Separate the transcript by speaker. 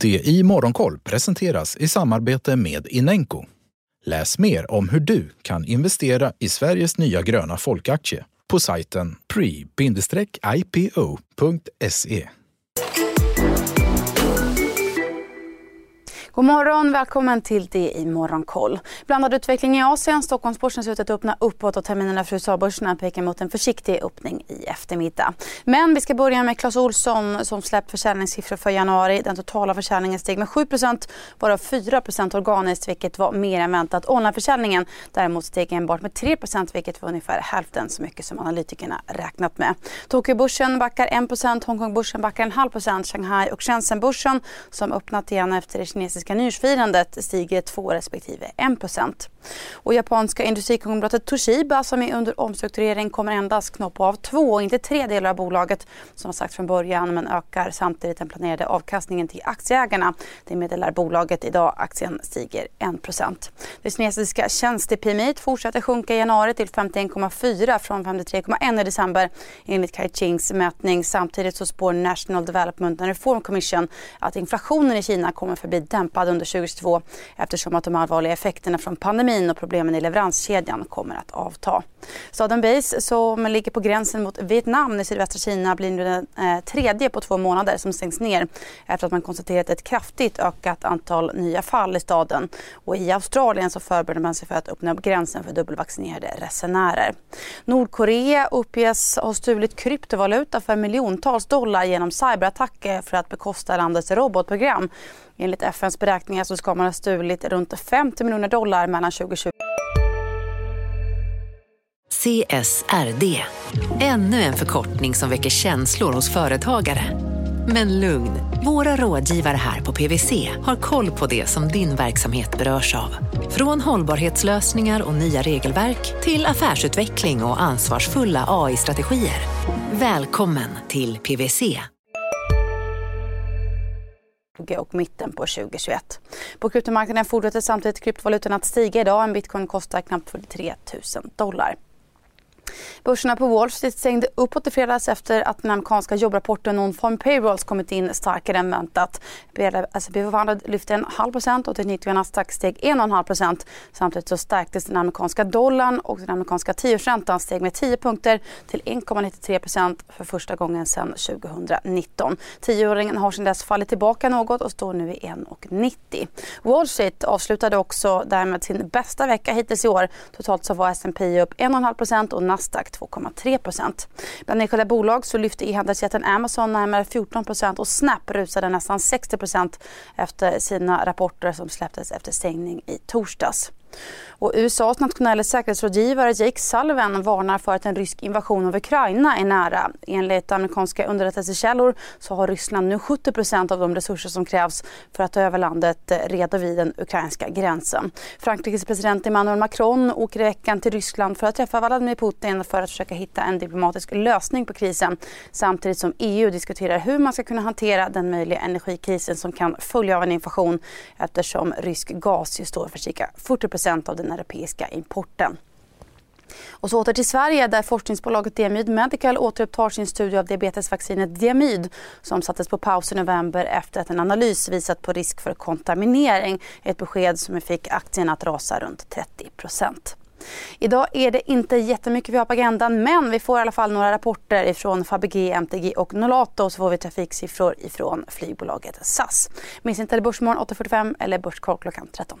Speaker 1: Det i Morgonkoll presenteras i samarbete med Inenco. Läs mer om hur du kan investera i Sveriges nya gröna folkaktie på sajten pre-ipo.se.
Speaker 2: God morgon, välkommen till det i Morgonkoll. Blandad utveckling i Asien. Stockholmsbörsen ser ut att öppna uppåt och terminerna för USA-börserna pekar mot en försiktig öppning i eftermiddag. Men vi ska börja med Clas Ohlson som släppt försäljningssiffror för januari. Den totala försäljningen steg med 7% varav 4% organiskt vilket var mer än väntat. Onlineförsäljningen däremot steg enbart med 3% vilket var ungefär hälften så mycket som analytikerna räknat med. Tokyobörsen backar 1% Hongkongbörsen backar en halv procent. Shanghai och Shenzhenbörsen som öppnat igen efter det kinesiska kinesiska nyårsfirandet stiger 2 respektive 1% och japanska industrikonglomeratet Toshiba som är under omstrukturering kommer endast knoppa av två och inte tre delar av bolaget som har sagt från början men ökar samtidigt den planerade avkastningen till aktieägarna. Det meddelar bolaget idag. Aktien stiger 1 Det kinesiska tjänste-PMI fortsätter sjunka i januari till 51,4 från 53,1 i december enligt Kai-Chings mätning. Samtidigt så spår National Development and Reform Commission att inflationen i Kina kommer förbli dämpad dämpad under 2022 eftersom att de allvarliga effekterna från pandemin och problemen i leveranskedjan kommer att avta. Staden Base som ligger på gränsen mot Vietnam i sydvästra Kina blir nu den eh, tredje på två månader som stängs ner efter att man konstaterat ett kraftigt ökat antal nya fall i staden. Och I Australien så förbereder man sig för att öppna upp gränsen för dubbelvaccinerade resenärer. Nordkorea uppges ha stulit kryptovaluta för miljontals dollar genom cyberattacker för att bekosta landets robotprogram. Enligt FNs beräkningar så ska man ha stulit runt 50 miljoner dollar mellan 2020
Speaker 3: CSRD, ännu en förkortning som väcker känslor hos företagare. Men lugn, våra rådgivare här på PWC har koll på det som din verksamhet berörs av. Från hållbarhetslösningar och nya regelverk till affärsutveckling och ansvarsfulla AI-strategier. Välkommen till PWC
Speaker 2: och mitten på 2021. På kryptomarknaden fortsätter samtidigt kryptovalutorna att stiga idag. En bitcoin kostar knappt 43 000 dollar. Börserna på Wall Street stängde uppåt i fredags efter att den amerikanska jobbrapporten Non-Farm Payrolls kommit in starkare än väntat. S&P 500 lyfte en halv procent och teknikerna Nasdaq steg 1,5 procent. Samtidigt så stärktes den amerikanska dollarn och den amerikanska tioårsräntan steg med 10 punkter till 1,93 procent för första gången sedan 2019. Tioåringen har sedan dess fallit tillbaka något och står nu i 1,90. Wall Street avslutade också därmed sin bästa vecka hittills i år. Totalt så var S&P upp 1,5 procent och Nasdaq 2,3 procent. Bland enskilda bolag så lyfte e-handelsjätten Amazon närmare 14 procent och Snap rusade nästan 60 procent efter sina rapporter som släpptes efter stängning i torsdags. Och USAs nationella säkerhetsrådgivare Jake Sullivan varnar för att en rysk invasion av Ukraina är nära. Enligt amerikanska underrättelsekällor så har Ryssland nu 70% av de resurser som krävs för att ta över landet eh, redo vid den ukrainska gränsen. Frankrikes president Emmanuel Macron åker i veckan till Ryssland för att träffa Vladimir Putin för att försöka hitta en diplomatisk lösning på krisen samtidigt som EU diskuterar hur man ska kunna hantera den möjliga energikrisen som kan följa av en invasion eftersom rysk gas står för cirka 40 av den europeiska importen. Och så åter till Sverige där forskningsbolaget Diamyd Medical återupptar sin studie av diabetesvaccinet Diamyd som sattes på paus i november efter att en analys visat på risk för kontaminering. Ett besked som fick aktien att rasa runt 30% Idag är det inte jättemycket vi har på agendan men vi får i alla fall några rapporter ifrån Fabege, MTG och Nolato och så får vi trafiksiffror ifrån flygbolaget SAS. Missa inte Börsmorgon 8.45 eller Börskoll klockan 13.